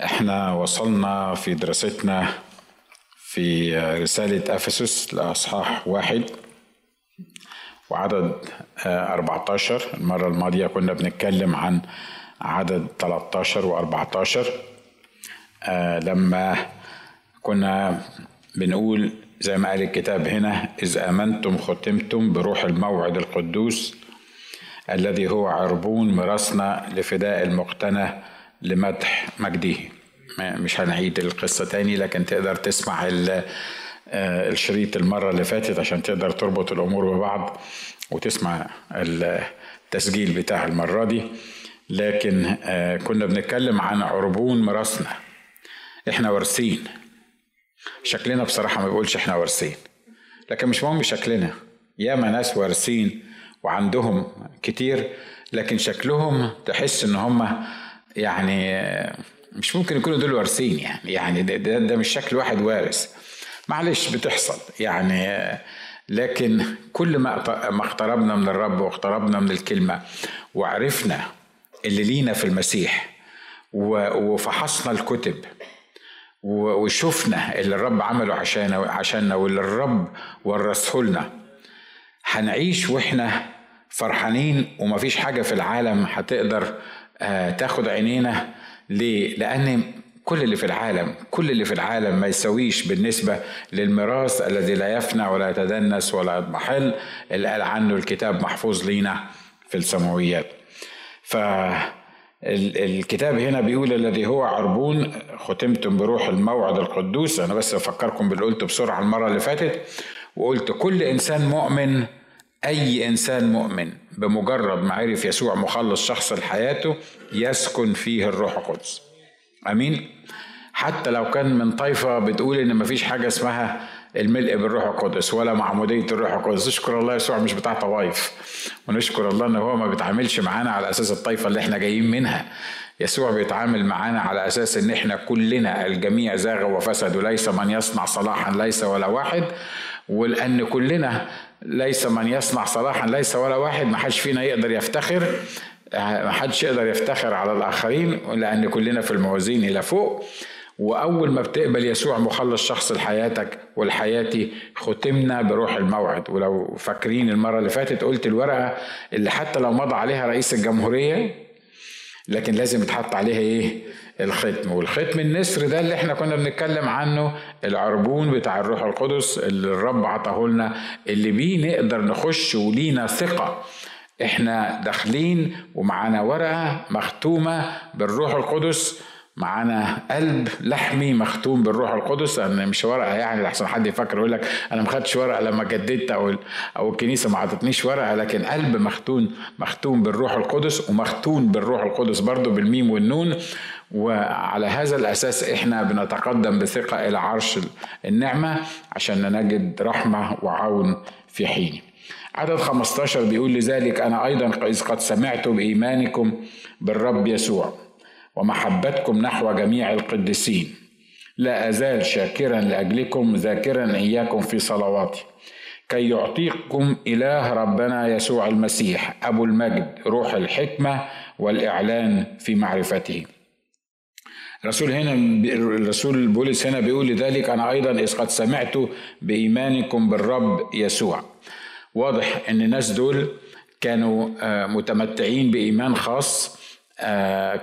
إحنا وصلنا في دراستنا في رسالة أفسس لأصحاح واحد وعدد 14 المرة الماضية كنا بنتكلم عن عدد 13 و 14 لما كنا بنقول زي ما قال الكتاب هنا إذ آمنتم ختمتم بروح الموعد القدوس الذي هو عربون مرسنا لفداء المقتنى لمدح مجده. مش هنعيد القصة تاني لكن تقدر تسمع الشريط المرة اللي فاتت عشان تقدر تربط الأمور ببعض وتسمع التسجيل بتاع المرة دي. لكن كنا بنتكلم عن عربون مرسنا إحنا وارثين. شكلنا بصراحة ما بيقولش إحنا وارثين لكن مش مهم شكلنا. ياما ناس وارثين وعندهم كتير لكن شكلهم تحس إن هم يعني مش ممكن يكونوا دول وارثين يعني. يعني ده, ده, ده مش شكل واحد وارث. معلش بتحصل يعني لكن كل ما ما اقتربنا من الرب واقتربنا من الكلمة وعرفنا اللي لينا في المسيح وفحصنا الكتب وشفنا اللي الرب عمله عشان عشاننا واللي الرب ورثه لنا هنعيش وإحنا فرحانين ومفيش حاجة في العالم هتقدر تاخد عينينا ليه؟ لأن كل اللي في العالم كل اللي في العالم ما يسويش بالنسبة للميراث الذي لا يفنى ولا يتدنس ولا يضمحل اللي قال عنه الكتاب محفوظ لينا في السماويات ف الكتاب هنا بيقول الذي هو عربون ختمتم بروح الموعد القدوس أنا بس أفكركم باللي قلته بسرعة المرة اللي فاتت وقلت كل إنسان مؤمن أي إنسان مؤمن بمجرد ما عرف يسوع مخلص شخص لحياته يسكن فيه الروح القدس. آمين؟ حتى لو كان من طائفه بتقول إن مفيش حاجة اسمها الملء بالروح القدس ولا معمودية الروح القدس. نشكر الله يسوع مش بتاع طوائف. ونشكر الله إن هو ما بيتعاملش معانا على أساس الطائفه اللي إحنا جايين منها. يسوع بيتعامل معانا على أساس إن إحنا كلنا الجميع زاغوا وفسدوا ليس من يصنع صلاحا ليس ولا واحد. ولأن كلنا ليس من يصنع صلاحا ليس ولا واحد ما حدش فينا يقدر يفتخر ما حدش يقدر يفتخر على الآخرين لأن كلنا في الموازين إلى فوق. وأول ما بتقبل يسوع مخلص شخص لحياتك ولحياتي ختمنا بروح الموعد. ولو فاكرين المرة اللي فاتت قلت الورقة اللي حتى لو مضى عليها رئيس الجمهورية لكن لازم يتحط عليها إيه؟ الختم. والختم النسر ده اللي إحنا كنا بنتكلم عنه العربون بتاع الروح القدس اللي الرب عطاه لنا اللي بيه نقدر نخش ولينا ثقة. إحنا داخلين ومعانا ورقة مختومة بالروح القدس معانا قلب لحمي مختوم بالروح القدس. أنا مش ورقة يعني لحسن حد يفكر يقول لك أنا ما خدتش ورقة لما جددت أو أو الكنيسة ما عطتنيش ورقة لكن قلب مختون مختوم بالروح القدس ومختون بالروح القدس. برضه بالميم والنون وعلى هذا الأساس إحنا بنتقدم بثقة إلى عرش النعمة عشان نجد رحمة وعون في حينه. عدد 15 بيقول لذلك أنا أيضا إذ قد سمعت بإيمانكم بالرب يسوع ومحبتكم نحو جميع القديسين. لا أزال شاكرا لأجلكم ذاكرا إياكم في صلواتي. كي يعطيكم إله ربنا يسوع المسيح أبو المجد روح الحكمة والإعلان في معرفته. الرسول هنا الرسول بولس هنا بيقول لذلك أنا أيضا إذ قد سمعت بإيمانكم بالرب يسوع. واضح إن الناس دول كانوا متمتعين بإيمان خاص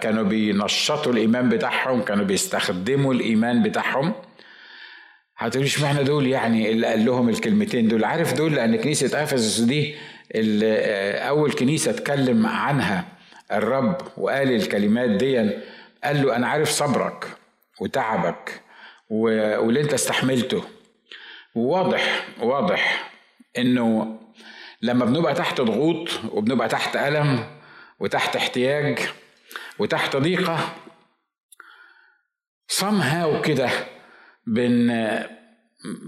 كانوا بينشطوا الإيمان بتاعهم كانوا بيستخدموا الإيمان بتاعهم. هتقولي اشمعنى دول يعني؟ اللي قال لهم الكلمتين دول. عارف دول؟ لأن كنيسة إفسس دي أول كنيسة اتكلم عنها الرب وقال الكلمات دي قال له أنا عارف صبرك وتعبك واللي أنت استحملته. وواضح واضح إنه لما بنبقى تحت ضغوط وبنبقى تحت ألم وتحت احتياج وتحت ضيقة somehow كده بن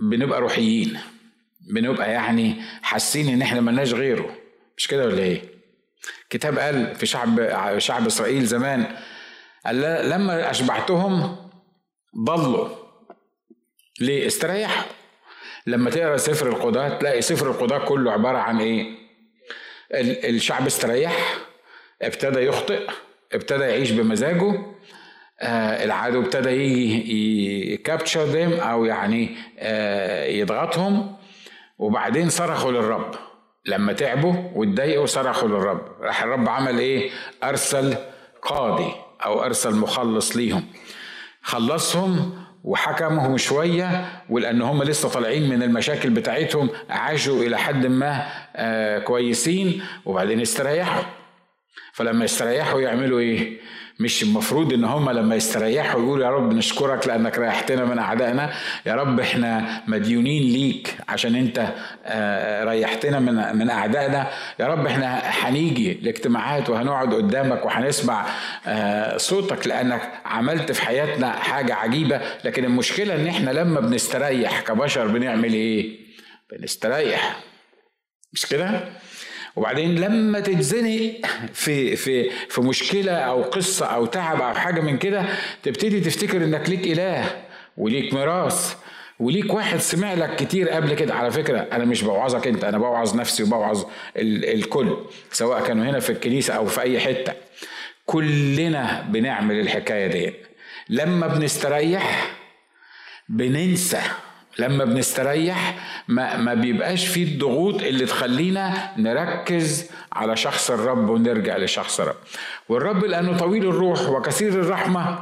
بنبقى روحيين. بنبقى يعني حاسين إن إحنا ملناش غيره. مش كده ولا إيه؟ كتاب قال في شعب شعب إسرائيل زمان قال لما أشبعتهم ضلوا. ليه؟ استريحوا لما تقرأ سفر القضاة تلاقي سفر القضاة كله عبارة عن إيه؟ الشعب استريح ابتدى يخطئ ابتدى يعيش بمزاجه آه العدو ابتدى يجي يكابتشر ديم أو يعني آه يضغطهم. وبعدين صرخوا للرب. لما تعبوا واتضايقوا صرخوا للرب. راح الرب عمل إيه؟ أرسل قاضي. أو أرسل مخلص ليهم خلصهم وحكمهم شوية ولأن هم لسه طالعين من المشاكل بتاعتهم عاشوا إلى حد ما آه كويسين وبعدين استريحوا فلما يستريحوا يعملوا إيه؟ مش المفروض إن هم لما يستريحوا يقولوا يا رب نشكرك لأنك ريحتنا من أعدائنا. يا رب إحنا مديونين ليك عشان أنت آه، ريحتنا من من أعدائنا. يا رب إحنا هنيجي الاجتماعات وهنقعد قدامك وهنسمع آه، صوتك لأنك عملت في حياتنا حاجة عجيبة. لكن المشكلة إن إحنا لما بنستريح كبشر بنعمل إيه؟ بنستريح. مش كده؟ وبعدين لما تتزنق في في في مشكلة أو قصة أو تعب أو حاجة من كده تبتدي تفتكر إنك ليك إله وليك ميراث وليك واحد سمع لك كتير قبل كده. على فكرة أنا مش بوعظك أنت أنا بوعظ نفسي وبوعظ الكل سواء كانوا هنا في الكنيسة أو في أي حتة. كلنا بنعمل الحكاية دي. لما بنستريح بننسى. لما بنستريح ما, ما بيبقاش فيه الضغوط اللي تخلينا نركز على شخص الرب ونرجع لشخص الرب. والرب لأنه طويل الروح وكثير الرحمة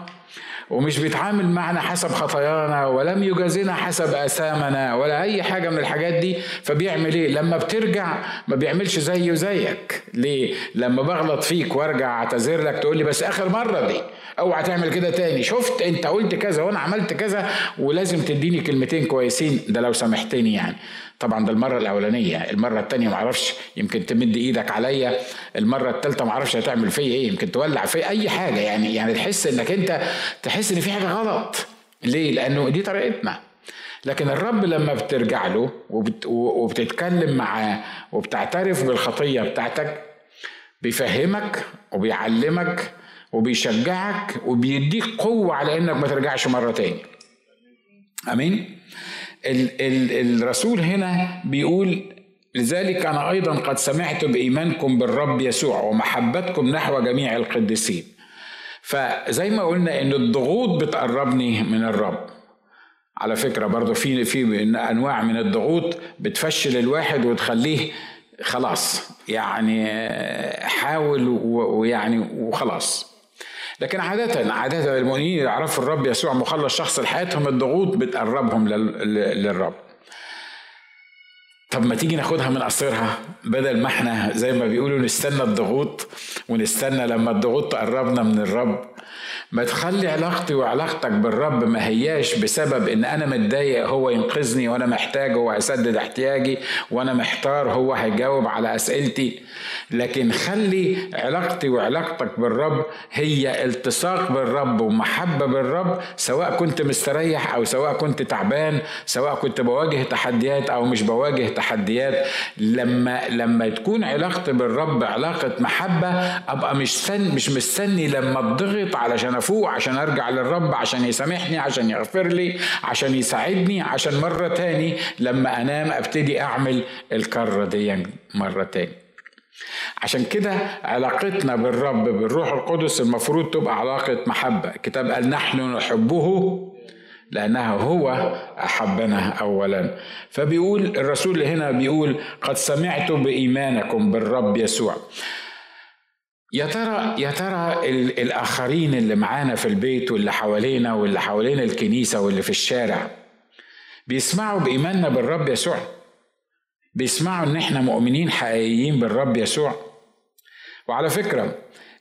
ومش بيتعامل معنا حسب خطايانا ولم يجازنا حسب آثامنا ولا أي حاجة من الحاجات دي فبيعمل إيه؟ لما بترجع ما بيعملش زيه زيك. ليه؟ لما بغلط فيك وارجع اعتذر لك تقول لي بس آخر مرة دي اوعى تعمل كده تاني. شفت؟ انت قلت كذا وأنا عملت كذا ولازم تديني كلمتين كويسين. ده لو سامحتني يعني. طبعا ده المرة الأولانية المرة الثانية معرفش يمكن تمد إيدك عليا المرة الثالثه معرفش هتعمل فيا إيه يمكن تولع فيا أي حاجة يعني يعني تحس إنك أنت تحس إن في حاجة غلط. ليه؟ لأنه دي طريقتنا. لكن الرب لما بترجع له وبت وبتتكلم معاه وبتعترف بالخطية بتاعتك بيفهمك وبيعلمك وبيشجعك وبيديك قوة على إنك ما ترجعش مرة تاني. آمين؟ ال ال الرسول هنا بيقول لذلك أنا أيضا قد سمعت بإيمانكم بالرب يسوع ومحبتكم نحو جميع القديسين. فزي ما قلنا إن الضغوط بتقربني من الرب. على فكرة برضه في في أنواع من الضغوط بتفشل الواحد وتخليه خلاص يعني حاول ويعني وخلاص. لكن عادة عادة المؤمنين يعرفوا الرب يسوع مخلص شخص لحياتهم الضغوط بتقربهم للرب. طب ما تيجي ناخدها من قصرها؟ بدل ما إحنا زي ما بيقولوا نستنى الضغوط ونستنى لما الضغوط تقربنا من الرب ما تخلي علاقتي وعلاقتك بالرب ما هياش بسبب إن أنا متضايق هو ينقذني وأنا محتاج هو هيسدد احتياجي وأنا محتار هو هيجاوب على أسئلتي. لكن خلي علاقتي وعلاقتك بالرب هي التصاق بالرب ومحبة بالرب سواء كنت مستريح أو سواء كنت تعبان سواء كنت بواجه تحديات أو مش بواجه تحديات. لما لما تكون علاقتي بالرب علاقة محبة أبقى مش مش مستني لما اتضغط علشان افوق عشان أرجع للرب عشان يسامحني عشان يغفر لي عشان يساعدني عشان مرة تاني لما أنام أبتدي أعمل الكرة دي مرة تاني. عشان كده علاقتنا بالرب بالروح القدس المفروض تبقى علاقة محبة. الكتاب قال نحن نحبه لأنه هو أحبنا أولا. فبيقول الرسول هنا بيقول قد سمعت بإيمانكم بالرب يسوع. يا ترى يا ترى الآخرين اللي معانا في البيت واللي حوالينا واللي حوالين الكنيسة واللي في الشارع بيسمعوا بإيماننا بالرب يسوع؟ بيسمعوا إن إحنا مؤمنين حقيقيين بالرب يسوع؟ وعلى فكرة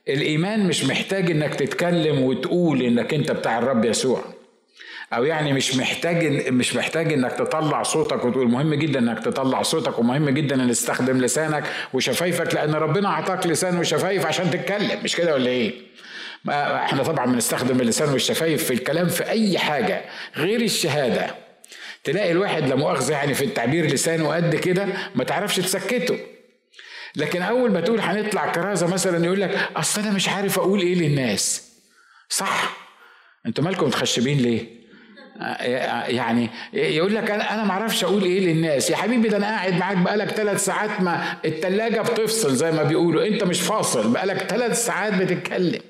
الإيمان مش محتاج إنك تتكلم وتقول إنك أنت بتاع الرب يسوع. أو يعني مش محتاج مش محتاج إنك تطلع صوتك وتقول مهم جدا إنك تطلع صوتك ومهم جدا إن تستخدم لسانك وشفايفك لأن ربنا أعطاك لسان وشفايف عشان تتكلم مش كده ولا إيه؟ ما إحنا طبعا بنستخدم اللسان والشفايف في الكلام في أي حاجة غير الشهادة. تلاقي الواحد لا مؤاخذة يعني في التعبير لسانه قد كده ما تعرفش تسكته. لكن أول ما تقول هنطلع كرازة مثلا يقول لك أصل أنا مش عارف أقول إيه للناس. صح. أنتوا مالكم متخشبين ليه؟ يعني يقول لك أنا ما أعرفش أقول إيه للناس. يا حبيبي ده أنا قاعد معاك بقالك ثلاث ساعات ما التلاجة بتفصل زي ما بيقولوا. أنت مش فاصل بقالك ثلاث ساعات بتتكلم.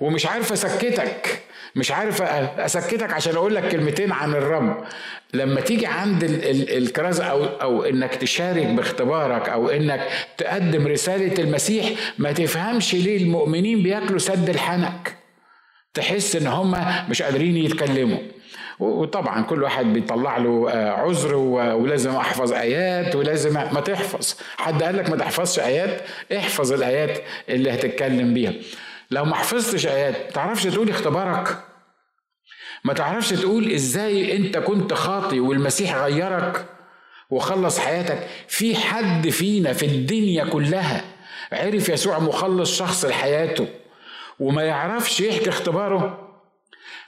ومش عارف أسكتك مش عارف أسكتك عشان أقول لك كلمتين عن الرب. لما تيجي عند الكرازة أو, أو إنك تشارك باختبارك أو إنك تقدم رسالة المسيح ما تفهمش ليه المؤمنين بياكلوا سد الحنك. تحس إن هم مش قادرين يتكلموا. وطبعا كل واحد بيطلع له آه، عذر ولازم أحفظ آيات ولازم ما تحفظ. حد قال لك ما تحفظش آيات؟ احفظ الآيات اللي هتتكلم بيها. لو ما حفظتش آيات ما تعرفش تقول اختبارك. ما تعرفش تقول إزاي أنت كنت خاطي والمسيح غيرك وخلص حياتك. في حد فينا في الدنيا كلها عرف يسوع مخلص شخص لحياته. وما يعرفش يحكي اختباره.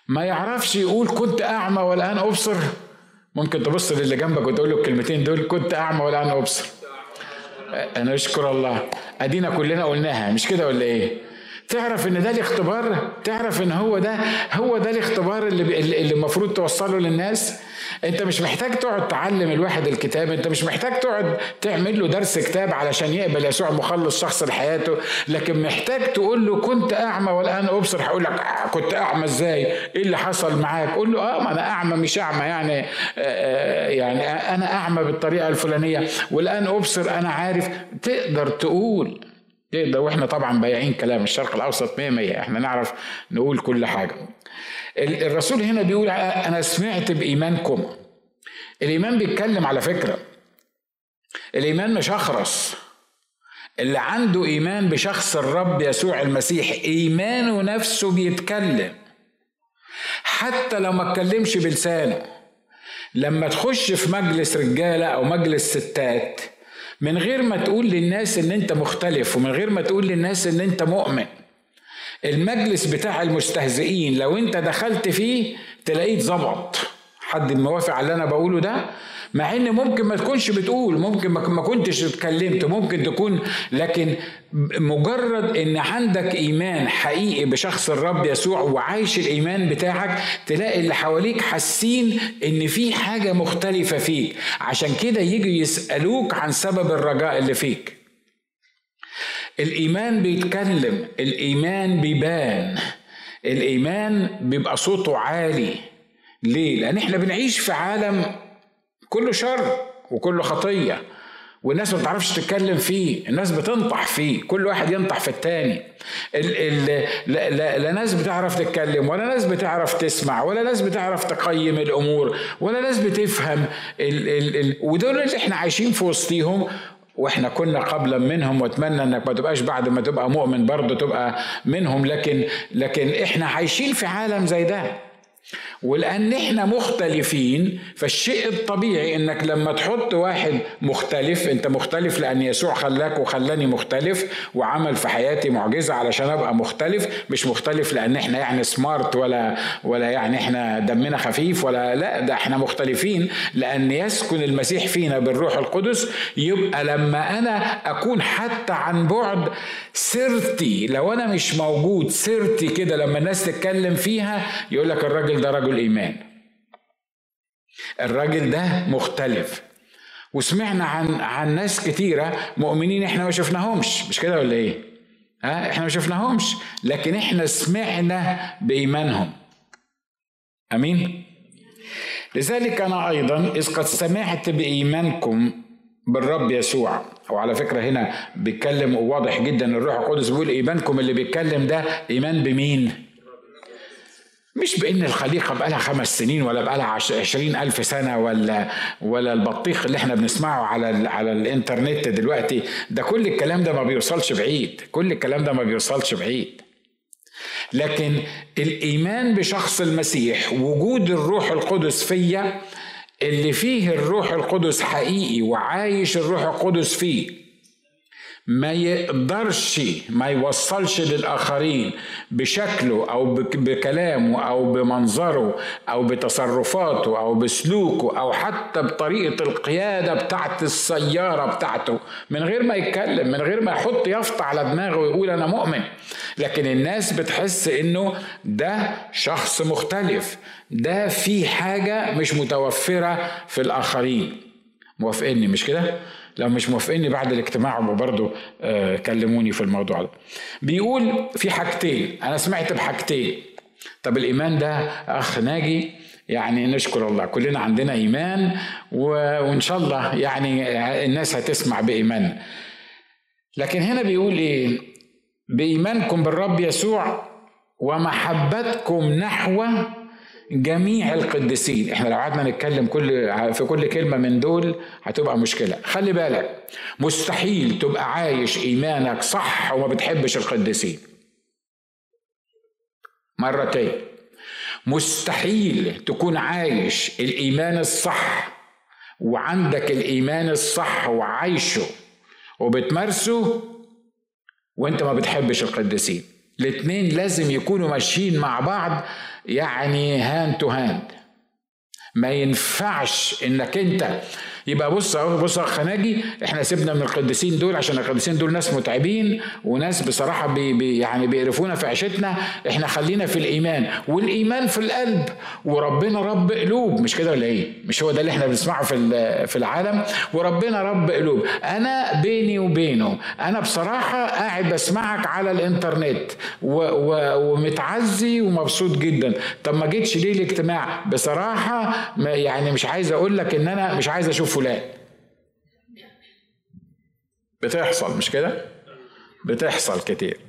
ما يعرفش يقول كنت أعمى والان أبصر. ممكن تبص للي جنبك وتقول له الكلمتين دول كنت أعمى والان أبصر. أنا أشكر الله. أدينا كلنا قلناها مش كده ولا إيه؟ تعرف إن ده الاختبار؟ تعرف إن هو ده هو ده الاختبار اللي اللي المفروض توصله للناس؟ انت مش محتاج تقعد تعلم الواحد الكتاب انت مش محتاج تقعد تعمل له درس كتاب علشان يقبل يسوع مخلص شخص لحياته لكن محتاج تقول له كنت أعمى والآن أبصر هقول لك كنت أعمى إزاي؟ إيه اللي حصل معاك؟ قول له آه ما أنا أعمى مش أعمى يعني آه, آه، يعني أنا أعمى بالطريقة الفلانية والآن أبصر أنا عارف. تقدر تقول تقدر وإحنا طبعا بايعين كلام الشرق الأوسط 100 100 إحنا نعرف نقول كل حاجة. الرسول هنا بيقول أنا سمعت بإيمانكم. الإيمان بيتكلم على فكرة. الإيمان مش أخرس. اللي عنده إيمان بشخص الرب يسوع المسيح إيمانه نفسه بيتكلم. حتى لو ما اتكلمش بلسانه لما تخش في مجلس رجالة أو مجلس ستات من غير ما تقول للناس إن أنت مختلف ومن غير ما تقول للناس إن أنت مؤمن المجلس بتاع المستهزئين لو انت دخلت فيه تلاقيه اتظبط حد موافق على اللي أنا بقوله ده؟ مع إن ممكن ما تكونش بتقول ممكن ما كنتش اتكلمت ممكن تكون لكن مجرد إن عندك إيمان حقيقي بشخص الرب يسوع وعايش الإيمان بتاعك تلاقي اللي حواليك حاسين إن في حاجة مختلفة فيك. عشان كده يجي يسألوك عن سبب الرجاء اللي فيك. الإيمان بيتكلم الإيمان بيبان الإيمان بيبقى صوته عالي. ليه؟ لأن إحنا بنعيش في عالم كله شر وكله خطية والناس ما بتعرفش تتكلم فيه الناس بتنطح فيه كل واحد ينطح في التاني. ال ال لا, لا, لا ناس بتعرف تتكلم ولا ناس بتعرف تسمع ولا ناس بتعرف تقيم الأمور ولا ناس بتفهم ال ال ال ودول اللي إحنا عايشين في وسطيهم وإحنا كنا قبلا منهم واتمنى انك ما تبقاش بعد ما تبقى مؤمن برضه تبقى منهم لكن لكن إحنا عايشين في عالم زي ده. ولأن إحنا مختلفين فالشيء الطبيعي إنك لما تحط واحد مختلف أنت مختلف لأن يسوع خلاك وخلاني مختلف وعمل في حياتي معجزة علشان أبقى مختلف مش مختلف لأن إحنا يعني سمارت ولا ولا يعني إحنا دمنا خفيف ولا لا ده إحنا مختلفين. لأن يسكن المسيح فينا بالروح القدس يبقى لما أنا أكون حتى عن بعد سيرتي لو أنا مش موجود سيرتي كده لما الناس تتكلم فيها يقول لك الراجل ده رجل إيمان الراجل ده مختلف وسمعنا عن عن ناس كتيرة مؤمنين إحنا ما شفناهمش مش كده ولا إيه؟ ها إحنا ما شفناهمش لكن إحنا سمعنا بإيمانهم آمين؟ لذلك أنا أيضا إذ قد سمعت بإيمانكم بالرب يسوع وعلى فكرة هنا بيتكلم واضح جدا الروح القدس بيقول إيمانكم اللي بيتكلم ده إيمان بمين؟ مش بإن الخليقة بقى لها خمس سنين ولا بقى لها عشرين ألف سنة ولا ولا البطيخ اللي إحنا بنسمعه على على الإنترنت دلوقتي. ده كل الكلام ده ما بيوصلش بعيد. كل الكلام ده ما بيوصلش بعيد. لكن الإيمان بشخص المسيح وجود الروح القدس فيا اللي فيه الروح القدس حقيقي وعايش الروح القدس فيه ما يقدرش ما يوصلش للآخرين بشكله أو بكلامه أو بمنظره أو بتصرفاته أو بسلوكه أو حتى بطريقة القيادة بتاعت السيارة بتاعته. من غير ما يتكلم من غير ما يحط يافطة على دماغه ويقول أنا مؤمن. لكن الناس بتحس إنه ده شخص مختلف. ده في حاجة مش متوفرة في الآخرين. موافقني؟ مش كده؟ لو مش موافقيني بعد الاجتماع برضه آه كلموني في الموضوع ده. بيقول في حاجتين أنا سمعت بحاجتين. طب الإيمان ده أخ ناجي يعني نشكر الله كلنا عندنا إيمان وإن شاء الله يعني الناس هتسمع بايماننا لكن هنا بيقول إيه؟ بإيمانكم بالرب يسوع ومحبتكم نحو جميع القديسين. إحنا لو قعدنا نتكلم كل في كل كلمة من دول هتبقى مشكلة. خلي بالك مستحيل تبقى عايش إيمانك صح وما بتحبش القديسين. مرة تاني. مستحيل تكون عايش الإيمان الصح وعندك الإيمان الصح وعايشه وبتمارسه وانت ما بتحبش القديسين. الاتنين لازم يكونوا ماشيين مع بعض يعني hand to hand ما ينفعش إنك أنت يبقى بص اهو بص يا أخ ناجي إحنا سيبنا من القديسين دول عشان القديسين دول ناس متعبين وناس بصراحة بي بي يعني بيقرفونا في عيشتنا. إحنا خلينا في الإيمان والإيمان في القلب. وربنا رب قلوب. مش كده ولا إيه؟ مش هو ده اللي إحنا بنسمعه في في العالم؟ وربنا رب قلوب. أنا بيني وبينه أنا بصراحة قاعد بسمعك على الإنترنت و و ومتعزي ومبسوط جدا. طب ما جيتش ليه الاجتماع؟ بصراحة يعني مش عايز أقول لك إن أنا مش عايز أشوف فلان. بتحصل مش كده؟ بتحصل كتير.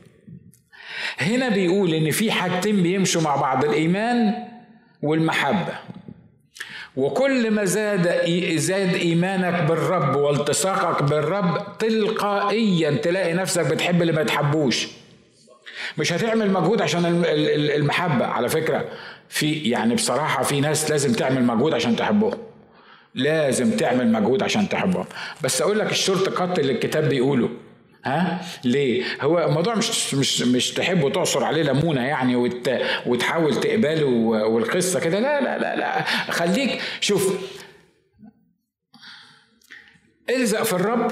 هنا بيقول إن في حاجتين بيمشوا مع بعض الإيمان والمحبة. وكل ما زاد زاد إيمانك بالرب والتصاقك بالرب تلقائيا تلاقي نفسك بتحب اللي ما تحبوش. مش هتعمل مجهود عشان المحبة. على فكرة في يعني بصراحة في ناس لازم تعمل مجهود عشان تحبهم. لازم تعمل مجهود عشان تحبهم بس أقول لك الشورت كات اللي الكتاب بيقوله ها؟ ليه؟ هو الموضوع مش مش مش تحب تعصر عليه ليمونة يعني وت وتحاول تقبله والقصة كده. لا لا لا لا. خليك شوف. الزق في الرب.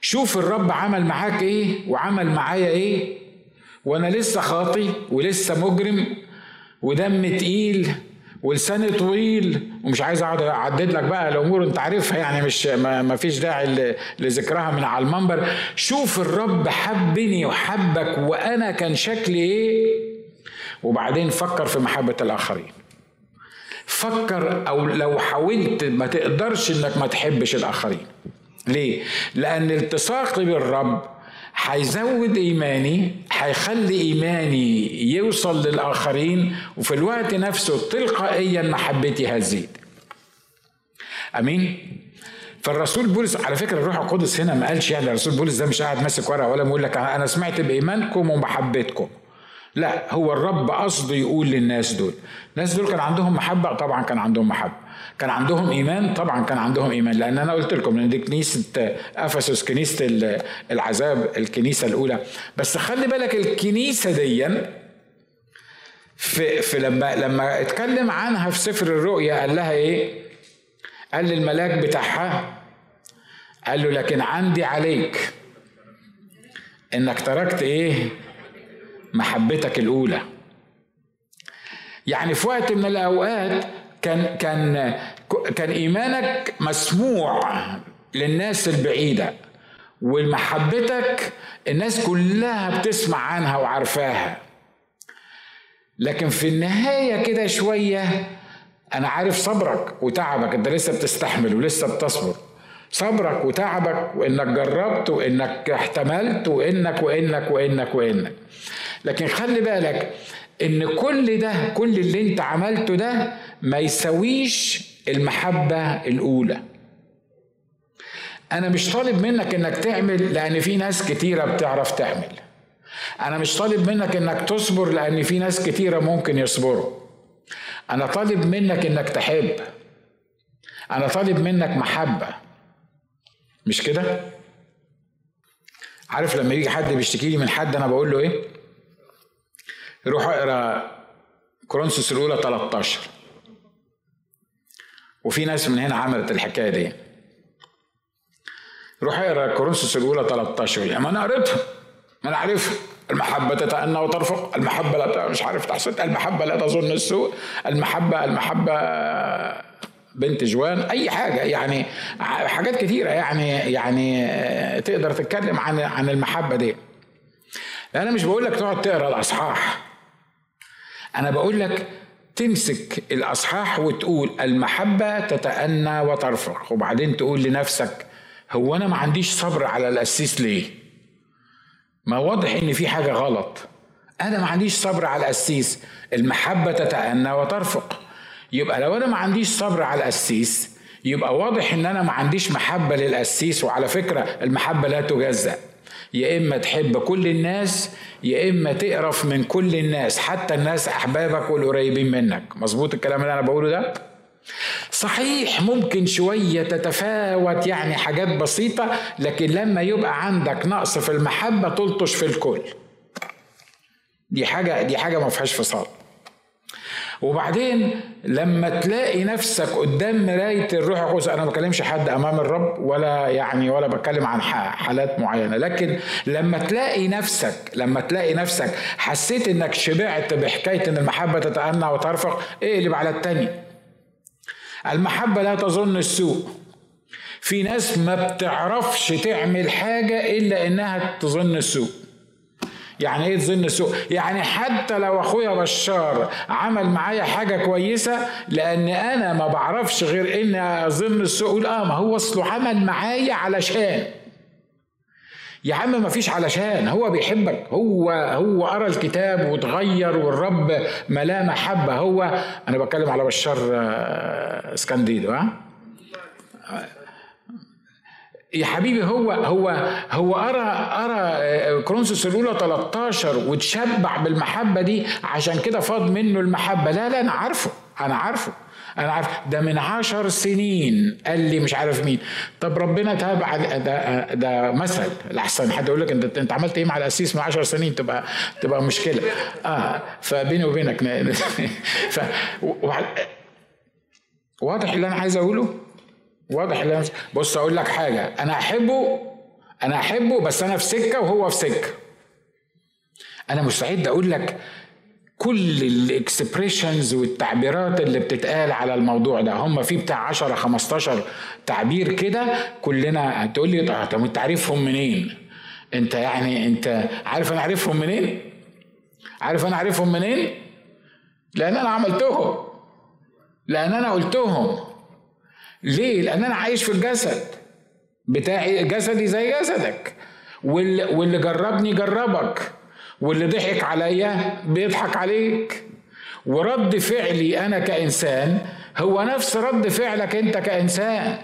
شوف الرب عمل معاك إيه وعمل معايا إيه. وأنا لسه خاطي ولسه مجرم ودم تقيل. ولساني طويل ومش عايز أقعد أعدد لك بقى الأمور أنت عارفها يعني مش ما فيش داعي لذكرها من على المنبر. شوف الرب حبني وحبك وأنا كان شكلي إيه؟ وبعدين فكر في محبة الآخرين. فكر أو لو حاولت ما تقدرش إنك ما تحبش الآخرين. ليه؟ لأن التصاقي بالرب هيزود إيماني هيخلي إيماني يوصل للآخرين وفي الوقت نفسه تلقائيا محبتي هتزيد. أمين؟ فالرسول بولس على فكرة الروح القدس هنا ما قالش يعني الرسول بولس ده مش قاعد ماسك ورقة ولا بيقول لك أنا سمعت بإيمانكم ومحبتكم. لا هو الرب قصده يقول للناس دول. الناس دول كان عندهم محبة طبعا كان عندهم محبة. كان عندهم إيمان طبعا كان عندهم إيمان لأن أنا قلت لكم إن دي كنيسة أفسس كنيسة العذاب الكنيسة الأولى بس خلي بالك الكنيسة دي في, في لما لما اتكلم عنها في سفر الرؤيا قال لها إيه؟ قال للملاك بتاعها قال له لكن عندي عليك إنك تركت إيه؟ محبتك الأولى يعني في وقت من الأوقات كان كان كان إيمانك مسموع للناس البعيدة ومحبتك الناس كلها بتسمع عنها وعارفاها. لكن في النهاية كده شوية أنا عارف صبرك وتعبك أنت لسه بتستحمل ولسه بتصبر. صبرك وتعبك وإنك جربت وإنك احتملت وإنك وإنك وإنك وإنك. لكن خلي بالك إن كل ده كل اللي أنت عملته ده ما يساويش المحبة الأولى. أنا مش طالب منك إنك تعمل لأن في ناس كتيرة بتعرف تعمل. أنا مش طالب منك إنك تصبر لأن في ناس كتيرة ممكن يصبروا. أنا طالب منك إنك تحب. أنا طالب منك محبة. مش كده؟ عارف لما يجي حد بيشتكي لي من حد أنا بقول له إيه؟ روح اقرأ كورنثوس الأولى 13 وفي ناس من هنا عملت الحكاية دي. روح اقرا كورنثوس الأولى 13 ما أنا قريتها ما أنا عارفها. المحبة تتأنى وترفق المحبة لا مش عارف تحسن المحبة لا تظن السوء المحبة المحبة بنت جوان أي حاجة يعني حاجات كتيرة يعني يعني تقدر تتكلم عن عن المحبة دي. أنا مش بقول لك تقعد تقرأ الأصحاح. أنا بقول لك تمسك الأصحاح وتقول المحبة تتأنى وترفق وبعدين تقول لنفسك هو أنا ما عنديش صبر على القسيس ليه؟ ما واضح إن في حاجة غلط. أنا ما عنديش صبر على القسيس المحبة تتأنى وترفق يبقى لو أنا ما عنديش صبر على القسيس يبقى واضح إن أنا ما عنديش محبة للقسيس وعلى فكرة المحبة لا تجزأ. يا إما تحب كل الناس يا إما تقرف من كل الناس حتى الناس أحبابك والقريبين منك. مظبوط الكلام اللي أنا بقوله ده؟ صحيح ممكن شوية تتفاوت يعني حاجات بسيطة لكن لما يبقى عندك نقص في المحبة تلطش في الكل. دي حاجة دي حاجة ما فيهاش فصال. وبعدين لما تلاقي نفسك قدام مراية الروح القدس أنا ما بكلمش حد أمام الرب ولا يعني ولا بتكلم عن حالات معينة لكن لما تلاقي نفسك لما تلاقي نفسك حسيت إنك شبعت بحكاية إن المحبة تتأنى وترفق اقلب على التاني المحبة لا تظن السوء. في ناس ما بتعرفش تعمل حاجة إلا إنها تظن السوء. يعني إيه تظن سوء؟ يعني حتى لو أخويا بشار عمل معايا حاجة كويسة لأن أنا ما بعرفش غير إن اظن السوء أقول آه ما هو أصله عمل معايا علشان. يا عم ما فيش علشان هو بيحبك هو هو قرأ الكتاب وتغير والرب ملاه محبة هو. أنا بتكلم على بشار آه، اسكنديدو ها يا حبيبي هو هو هو قرأ قرأ كرونسوس الأولى 13 وتشبع بالمحبة دي عشان كده فاض منه المحبة. لا لا أنا عارفه أنا عارفه أنا عارف. ده من عشر سنين. قال لي مش عارف مين. طب ربنا تابع ده ده مثل. الاحسن حد يقول لك أنت أنت عملت إيه مع القسيس من عشر سنين؟ تبقى تبقى مشكلة. آه فبيني وبينك ف واضح اللي أنا عايز أقوله؟ واضح اللي بص أقول لك حاجة. أنا أحبه أنا أحبه بس أنا في سكة وهو في سكة. أنا مستعد أقول لك كل الاكسبريشنز والتعبيرات اللي بتتقال على الموضوع ده. هم في بتاع 10 15 تعبير كده كلنا هتقول لي طب أنت عارفهم منين؟ أنت يعني أنت عارف أنا عارفهم منين؟ عارف أنا عارفهم منين؟ لأن أنا عملتهم. لأن أنا قلتهم. ليه؟ لأن أنا عايش في الجسد. بتاعي جسدي زي جسدك. واللي, جربني جربك. واللي ضحك عليا بيضحك عليك. ورد فعلي أنا كإنسان هو نفس رد فعلك أنت كإنسان.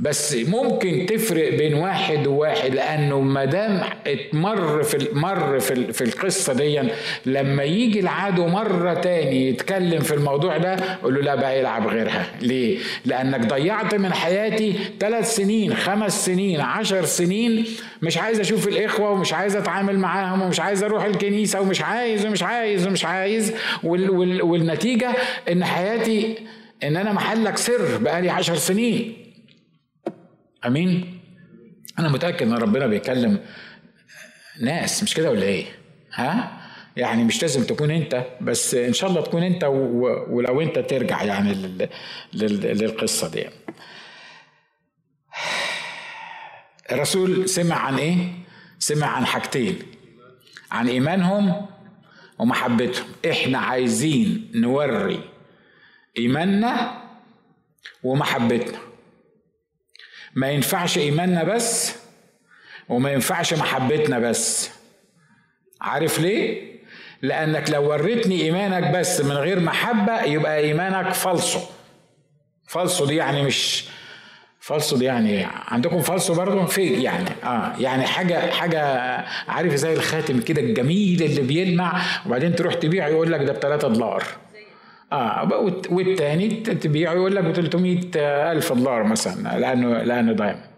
بس ممكن تفرق بين واحد وواحد لأنه ما دام اتمر في مر في في القصة دي لما يجي العدو مرة تاني يتكلم في الموضوع ده قول له لا بقى يلعب غيرها. ليه؟ لأنك ضيعت من حياتي ثلاث سنين خمس سنين عشر سنين مش عايز أشوف الإخوة ومش عايز أتعامل معاهم ومش عايز أروح الكنيسة ومش عايز ومش عايز ومش عايز. وال وال والنتيجة إن حياتي إن أنا محلك سر بقالي عشر سنين. آمين. أنا متأكد إن ربنا بيكلم ناس مش كده ولا إيه؟ ها؟ يعني مش لازم تكون أنت بس إن شاء الله تكون أنت ولو أنت ترجع يعني للقصة دي. الرسول سمع عن إيه؟ سمع عن حاجتين. عن إيمانهم ومحبتهم. إحنا عايزين نوري إيماننا ومحبتنا. ما ينفعش إيماننا بس وما ينفعش محبتنا بس. عارف ليه؟ لأنك لو وريتني إيمانك بس من غير محبة يبقى إيمانك فالصو. فالصو دي يعني مش فالصو دي يعني عندكم فالصو برضه؟ فيك يعني. آه يعني حاجة حاجة عارف زي الخاتم كده الجميل اللي بيلمع وبعدين تروح تبيعه يقول لك ده ب 3 دولار. آه والتاني تبيعه يقول لك ب 300 ألف دولار مثلا لأنه لأنه دايما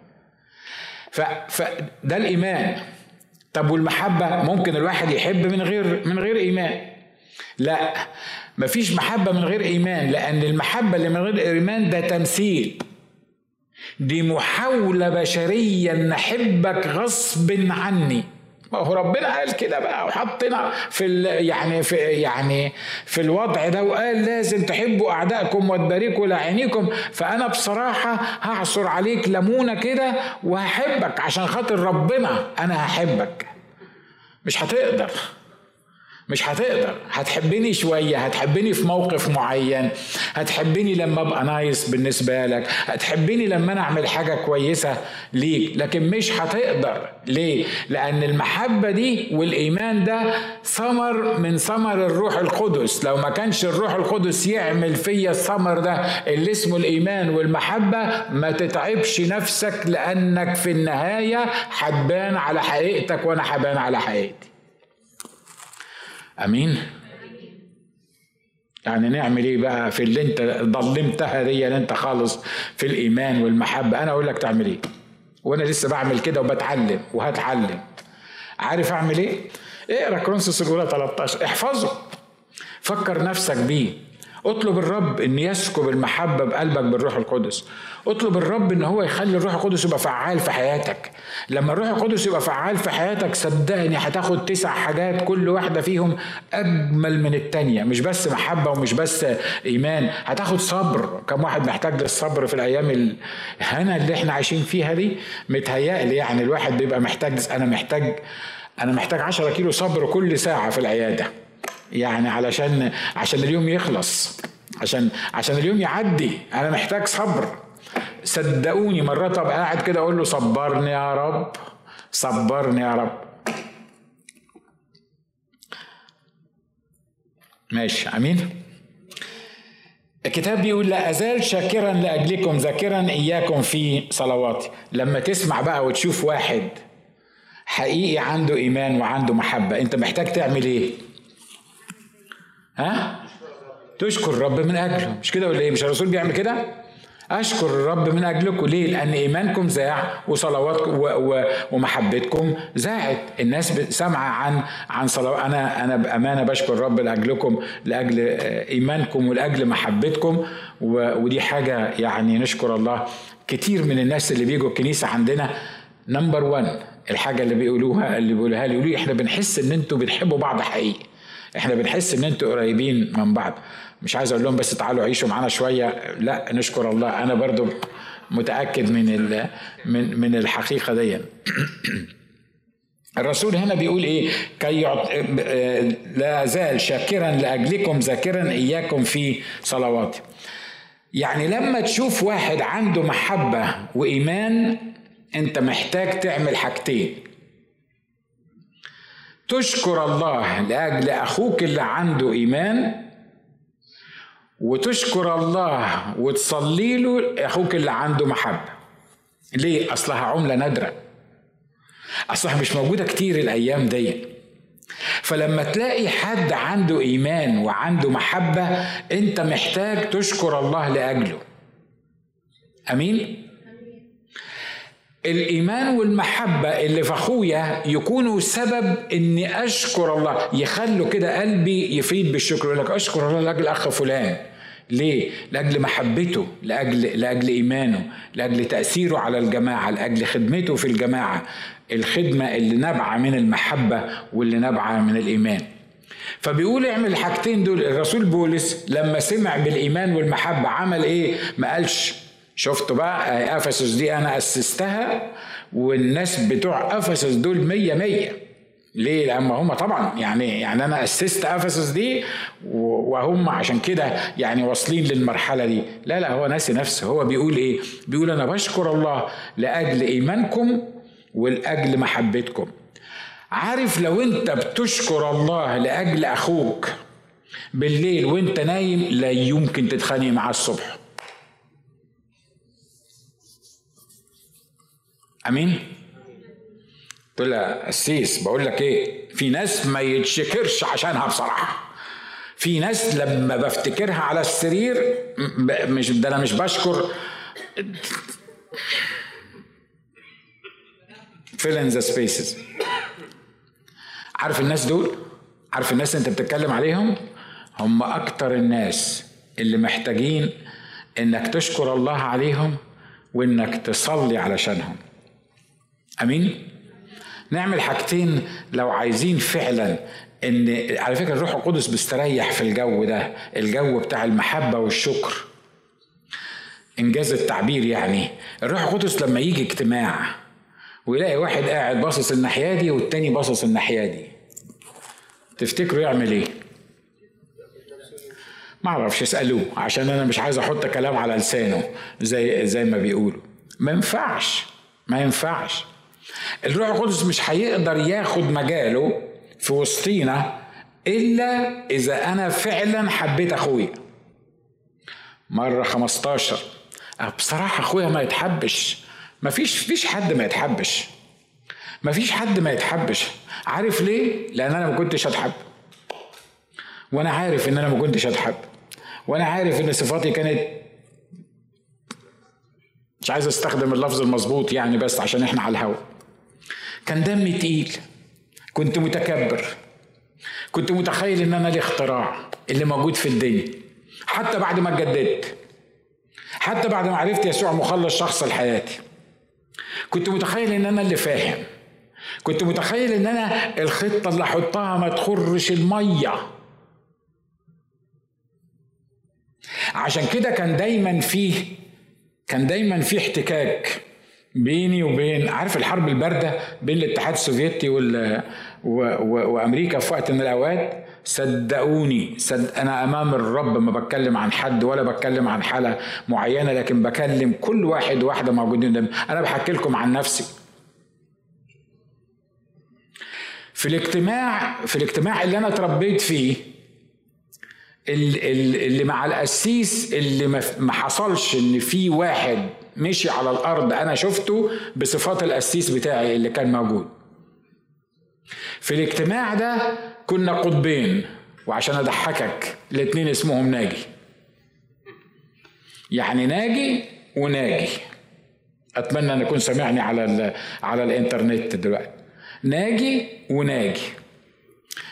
فده الإيمان. طب والمحبة؟ ممكن الواحد يحب من غير من غير إيمان. لا مفيش محبة من غير إيمان لأن المحبة اللي من غير إيمان ده تمثيل. دي محاولة بشرية إن أحبك غصب عني. ما هو ربنا قال كده بقى وحطنا في يعني في يعني في الوضع ده وقال لازم تحبوا أعدائكم وتباركوا لعينيكم. فأنا بصراحة هعصر عليك ليمونة كده وهحبك عشان خاطر ربنا أنا هحبك. مش هتقدر. مش هتقدر. هتحبني شوية هتحبني في موقف معين هتحبني لما أبقى نايس بالنسبة لك هتحبني لما أنا أعمل حاجة كويسة ليك لكن مش هتقدر. ليه؟ لأن المحبة دي والإيمان ده ثمر من ثمر الروح القدس. لو ما كانش الروح القدس يعمل فيا الثمر ده اللي اسمه الإيمان والمحبة ما تتعبش نفسك لأنك في النهاية هتبان على حقيقتك وأنا هبان على حقيقتي. أمين. يعني نعمل إيه بقى في اللي أنت ضلمتها دي؟ اللي أنت خالص في الإيمان والمحبة. أنا أقول لك تعمل إيه؟ وأنا لسه بعمل كده وبتعلم وهتعلم. عارف أعمل إيه؟ اقرأ كرونسوس الأولى 13 احفظه. فكر نفسك بيه. اطلب الرب إن يسكب المحبة بقلبك بالروح القدس. اطلب الرب إن هو يخلي الروح القدس يبقى فعال في حياتك. لما الروح القدس يبقى فعال في حياتك صدقني هتاخد تسع حاجات كل واحدة فيهم أجمل من التانية. مش بس محبة ومش بس إيمان هتاخد صبر. كم واحد محتاج للصبر في الأيام الهنا اللي إحنا عايشين فيها دي؟ متهيألي يعني الواحد بيبقى محتاج أنا محتاج أنا محتاج 10 كيلو صبر كل ساعة في العيادة. يعني علشان عشان اليوم يخلص عشان عشان اليوم يعدي. أنا محتاج صبر. صدقوني مرات ابقى قاعد كده أقول له صبرني يا رب صبرني يا رب. ماشي أمين؟ الكتاب بيقول لا أزال شاكرا لأجلكم ذاكرا إياكم في صلواتي. لما تسمع بقى وتشوف واحد حقيقي عنده إيمان وعنده محبة أنت محتاج تعمل إيه؟ ها؟ تشكر الرب من أجله. مش كده ولا إيه؟ مش الرسول بيعمل كده؟ أشكر الرب من أجلكم. ليه؟ لأن إيمانكم زاع وصلواتكم ومحبتكم زاعت. الناس سامعة عن عن صلوات. أنا أنا بأمانة بشكر الرب لأجلكم لأجل إيمانكم ولأجل محبتكم. ودي حاجة يعني نشكر الله. كتير من الناس اللي بيجوا الكنيسة عندنا نمبر 1 الحاجة اللي بيقولوها اللي بيقولوها لي. يقولوا إحنا بنحس إن أنتوا بتحبوا بعض حقيقي. إحنا بنحس إن أنتوا قريبين من بعض. مش عايز أقول لهم بس تعالوا عيشوا معانا شوية. لا نشكر الله. أنا برضو متأكد من من من الحقيقة دي. الرسول هنا بيقول إيه؟ كي يعط... لا زال شاكرا لأجلكم ذاكرا إياكم في صلواتي. يعني لما تشوف واحد عنده محبة وإيمان أنت محتاج تعمل حاجتين. تشكر الله لأجل أخوك اللي عنده إيمان وتشكر الله وتصلي له أخوك اللي عنده محبة. ليه؟ اصلها عملة نادرة. اصلها مش موجودة كتير الأيام دي. فلما تلاقي حد عنده إيمان وعنده محبة أنت محتاج تشكر الله لأجله. أمين؟ الإيمان والمحبة اللي في أخويا يكونوا سبب إني أشكر الله يخلوا كده قلبي يفيد بالشكر يقول لك أشكر الله لأجل أخ فلان ليه؟ لأجل محبته، لأجل لأجل إيمانه، لأجل تأثيره على الجماعة، لأجل خدمته في الجماعة، الخدمة اللي نابعة من المحبة واللي نابعة من الإيمان. فبيقول اعمل الحاجتين دول الرسول بولس لما سمع بالإيمان والمحبة عمل إيه؟ ما قالش شفتوا بقى افسس دي أنا أسستها والناس بتوع افسس دول مية مية ليه؟ لأن هم طبعا يعني يعني أنا أسست أفسس دي وهم عشان كده يعني واصلين للمرحلة دي، لا لا هو ناسي نفسه، هو بيقول إيه؟ بيقول أنا بشكر الله لأجل إيمانكم ولأجل محبتكم. عارف لو أنت بتشكر الله لأجل أخوك بالليل وأنت نايم لا يمكن تتخانق معاه الصبح. أمين. قلت له قسيس بقول لك إيه في ناس ما يتشكرش عشانها بصراحة. في ناس لما بفتكرها على السرير مش ده أنا مش بشكر. Fill in the spaces. عارف الناس دول؟ عارف الناس أنت بتتكلم عليهم؟ هم أكتر الناس اللي محتاجين إنك تشكر الله عليهم وإنك تصلي علشانهم. امين؟ نعمل حاجتين لو عايزين فعلا ان على فكرة الروح القدس بيستريح في الجو ده الجو بتاع المحبة والشكر. إنجاز التعبير يعني. الروح القدس لما يجي اجتماع ويلاقي واحد قاعد باصص الناحية دي والتاني باصص الناحية دي تفتكروا يعمل إيه؟ ما أعرفش اسألوه عشان أنا مش عايز أحط كلام على لسانه زي زي ما بيقولوا. ما ينفعش ما ينفعش. الروح القدس مش هيقدر ياخد مجاله في وسطينا إلا إذا أنا فعلا حبيت أخويا. مرة 15 بصراحة أخويا ما يتحبش. ما فيش حد ما يتحبش. ما فيش حد ما يتحبش. عارف ليه؟ لأن أنا ما كنتش أتحب. وأنا عارف إن أنا ما كنتش أتحب. وأنا عارف إن صفاتي كانت مش عايز أستخدم اللفظ المظبوط يعني بس عشان إحنا على الهوا. كان دمي تقيل. كنت متكبر. كنت متخيل إن أنا الاختراع اللي موجود في الدنيا. حتى بعد ما اتجددت. حتى بعد ما عرفت يسوع مخلص شخص لحياتي. كنت متخيل إن أنا اللي فاهم. كنت متخيل إن أنا الخطة اللي احطها ما تخرش المية. عشان كده كان دايما فيه كان دايما في احتكاك. بيني وبين عارف الحرب البارده بين الاتحاد السوفيتي وال... و... و... وامريكا في وقت من الاوقات؟ صدقوني صد... أنا امام الرب ما بتكلم عن حد ولا بتكلم عن حاله معينه لكن بكلم كل واحد واحدة موجودين قدامي. أنا بحكي لكم عن نفسي. في الاجتماع في الاجتماع اللي أنا اتربيت فيه اللي مع القسيس اللي ما حصلش إن في واحد مشي على الأرض أنا شفته بصفات القسيس بتاعي اللي كان موجود. في الاجتماع ده كنا قطبين وعشان أضحكك الاتنين اسمهم ناجي. يعني ناجي وناجي. أتمنى أن يكون سامعني على على الإنترنت دلوقتي. ناجي وناجي.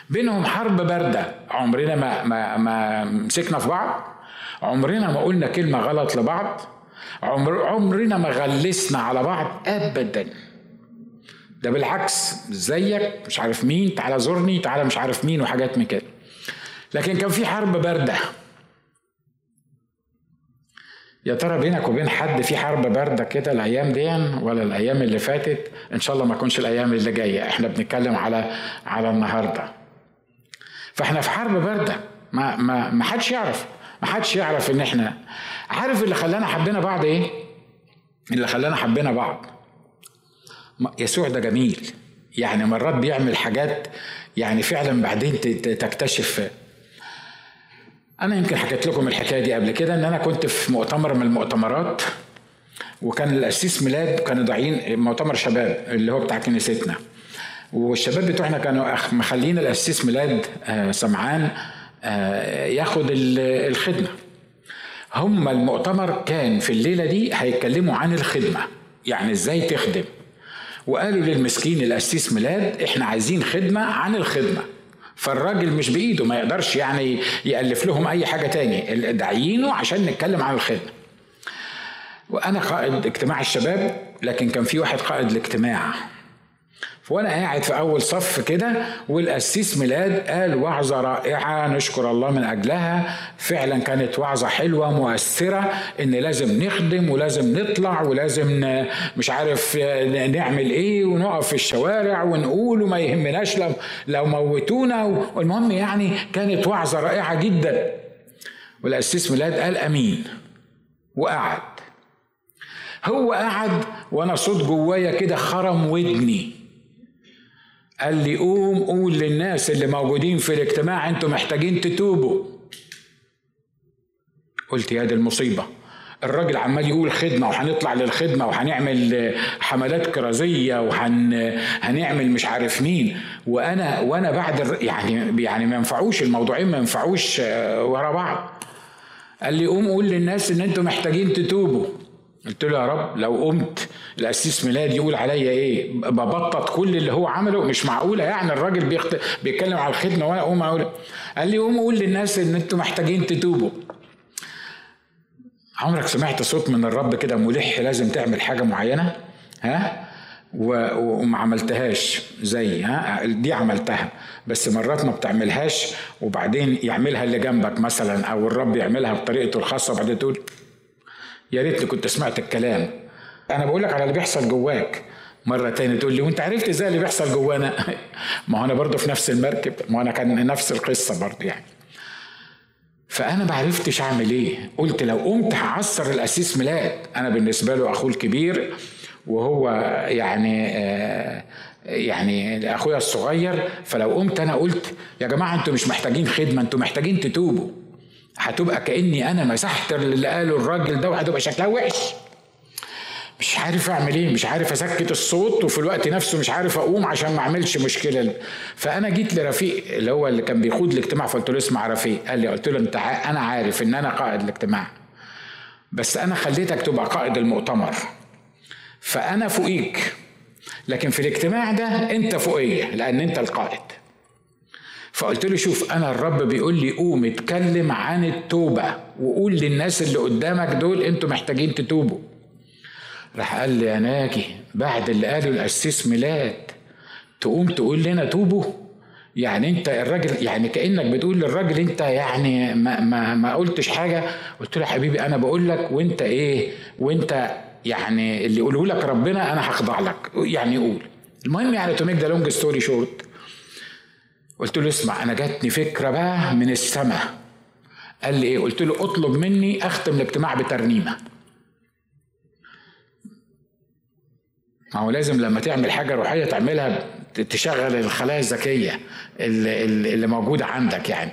بينهم حرب باردة. عمرنا ما ما ما مسكنا في بعض. عمرنا ما قلنا كلمة غلط لبعض. عمر عمرنا ما غلسنا على بعض ابدا. ده بالعكس زيك مش عارف مين تعالى زورني تعالى مش عارف مين وحاجات من كده. لكن كان في حرب باردة. يا ترى بينك وبين حد في حرب باردة كده الأيام دي ولا الأيام اللي فاتت؟ إن شاء الله ما تكونش الأيام اللي جاية. إحنا بنتكلم على على النهارده. فإحنا في حرب باردة. ما ما ما حدش يعرف. ما حدش يعرف ان إحنا عارف اللي خلانا حبينا بعض إيه؟ اللي خلانا حبينا بعض. يسوع ده جميل. يعني مرات بيعمل حاجات يعني فعلا بعدين تكتشف. أنا يمكن حكيت لكم الحكاية دي قبل كده إن أنا كنت في مؤتمر من المؤتمرات وكان القسيس ميلاد كانوا ضايعين مؤتمر شباب اللي هو بتاع كنيستنا. والشباب بتوعنا كانوا مخلين القسيس ميلاد آه، سمعان. ياخد الخدمة. هم المؤتمر كان في الليلة دي هيتكلموا عن الخدمة يعني إزاي تخدم. وقالوا للمسكين القسيس ميلاد إحنا عايزين خدمة عن الخدمة. فالراجل مش بإيده ما يقدرش يعني يألف لهم أي حاجة تاني. داعيينه عشان نتكلم عن الخدمة. وأنا قائد اجتماع الشباب لكن كان في واحد قائد الاجتماع. وأنا قاعد في اول صف كده والقسيس ميلاد قال وعظة رائعة نشكر الله من اجلها. فعلا كانت وعظة حلوة مؤثرة ان لازم نخدم ولازم نطلع ولازم مش عارف نعمل إيه ونقف في الشوارع ونقول وما يهمناش لو لو موتونا. والمهم يعني كانت وعظة رائعة جدا. والقسيس ميلاد قال امين. وقعد. هو قعد وأنا صوت جوايا كده خرم ودني. قال لي قوم قول للناس اللي موجودين في الاجتماع أنتوا محتاجين تتوبوا. قلت يا دي المصيبة. الراجل عمال يقول خدمة وهنطلع للخدمة وهنعمل حملات كرازية وهنعمل مش عارف مين. وأنا وأنا بعد يعني يعني ما ينفعوش الموضوعين ما ينفعوش آه، ورا بعض. قال لي قوم قول للناس إن أنتوا محتاجين تتوبوا. قلت له يا رب لو قمت القسيس ميلاد يقول عليا إيه؟ ببطط كل اللي هو عمله مش معقولة يعني الراجل بيخت... بيتكلم على الخدمة وأنا أقوم أقول قال لي قوم قول للناس إن أنتوا محتاجين تتوبوا. عمرك سمعت صوت من الرب كده ملح لازم تعمل حاجة معينة؟ ها؟ وما عملتهاش زي ها؟ دي عملتها بس مرات ما بتعملهاش وبعدين يعملها اللي جنبك مثلا أو الرب يعملها بطريقته الخاصة وبعدين تقول يا ريتني كنت سمعت الكلام. أنا بقول لك على اللي بيحصل جواك. مرة تاني تقول لي وأنت عرفت إزاي اللي بيحصل جوانا؟ ما هو أنا برضه في نفس المركب. ما أنا كان نفس القصة برضه يعني. فأنا ما عرفتش أعمل إيه. قلت لو قمت هعصر الاسيس ميلاد. أنا بالنسبة له أخوه الكبير وهو يعني آه يعني أخويا الصغير. فلو قمت أنا قلت يا جماعة أنتوا مش محتاجين خدمة أنتوا محتاجين تتوبوا. هتبقى كأني أنا مسحت اللي قاله الراجل ده وهتبقى شكلها وحش. مش عارف أعمل إيه مش عارف أسكت الصوت وفي الوقت نفسه مش عارف أقوم عشان ما أعملش مشكلة. فأنا جيت لرفيق اللي هو اللي كان بيقود الاجتماع فقلت له اسمع رفيق. قال لي قلت له أنت أنا عارف إن أنا قائد الاجتماع بس أنا خليتك تبقى قائد المؤتمر. فأنا فوقيك لكن في الاجتماع ده أنت فوقية لأن أنت القائد. فقلت له شوف أنا الرب بيقول لي قوم اتكلم عن التوبة وقول للناس اللي قدامك دول أنتوا محتاجين تتوبوا. راح قال لي يا ناجي بعد اللي قاله القسيس ميلاد تقوم تقول لنا توبوا. يعني أنت الراجل يعني كأنك بتقول للراجل أنت يعني ما ما ما قلتش حاجة. قلت له يا حبيبي أنا بقول لك وأنت إيه؟ وأنت يعني اللي يقوله لك ربنا أنا هخضع لك. يعني قول. المهم يعني to make the long story short قلت له اسمع أنا جاتني فكرة بقى من السماء قال لي إيه؟ قلت له اطلب مني أختم الاجتماع بترنيمة. ما هو لازم لما تعمل حاجة روحية تعملها تشغل الخلايا الذكية اللي, اللي موجودة عندك يعني.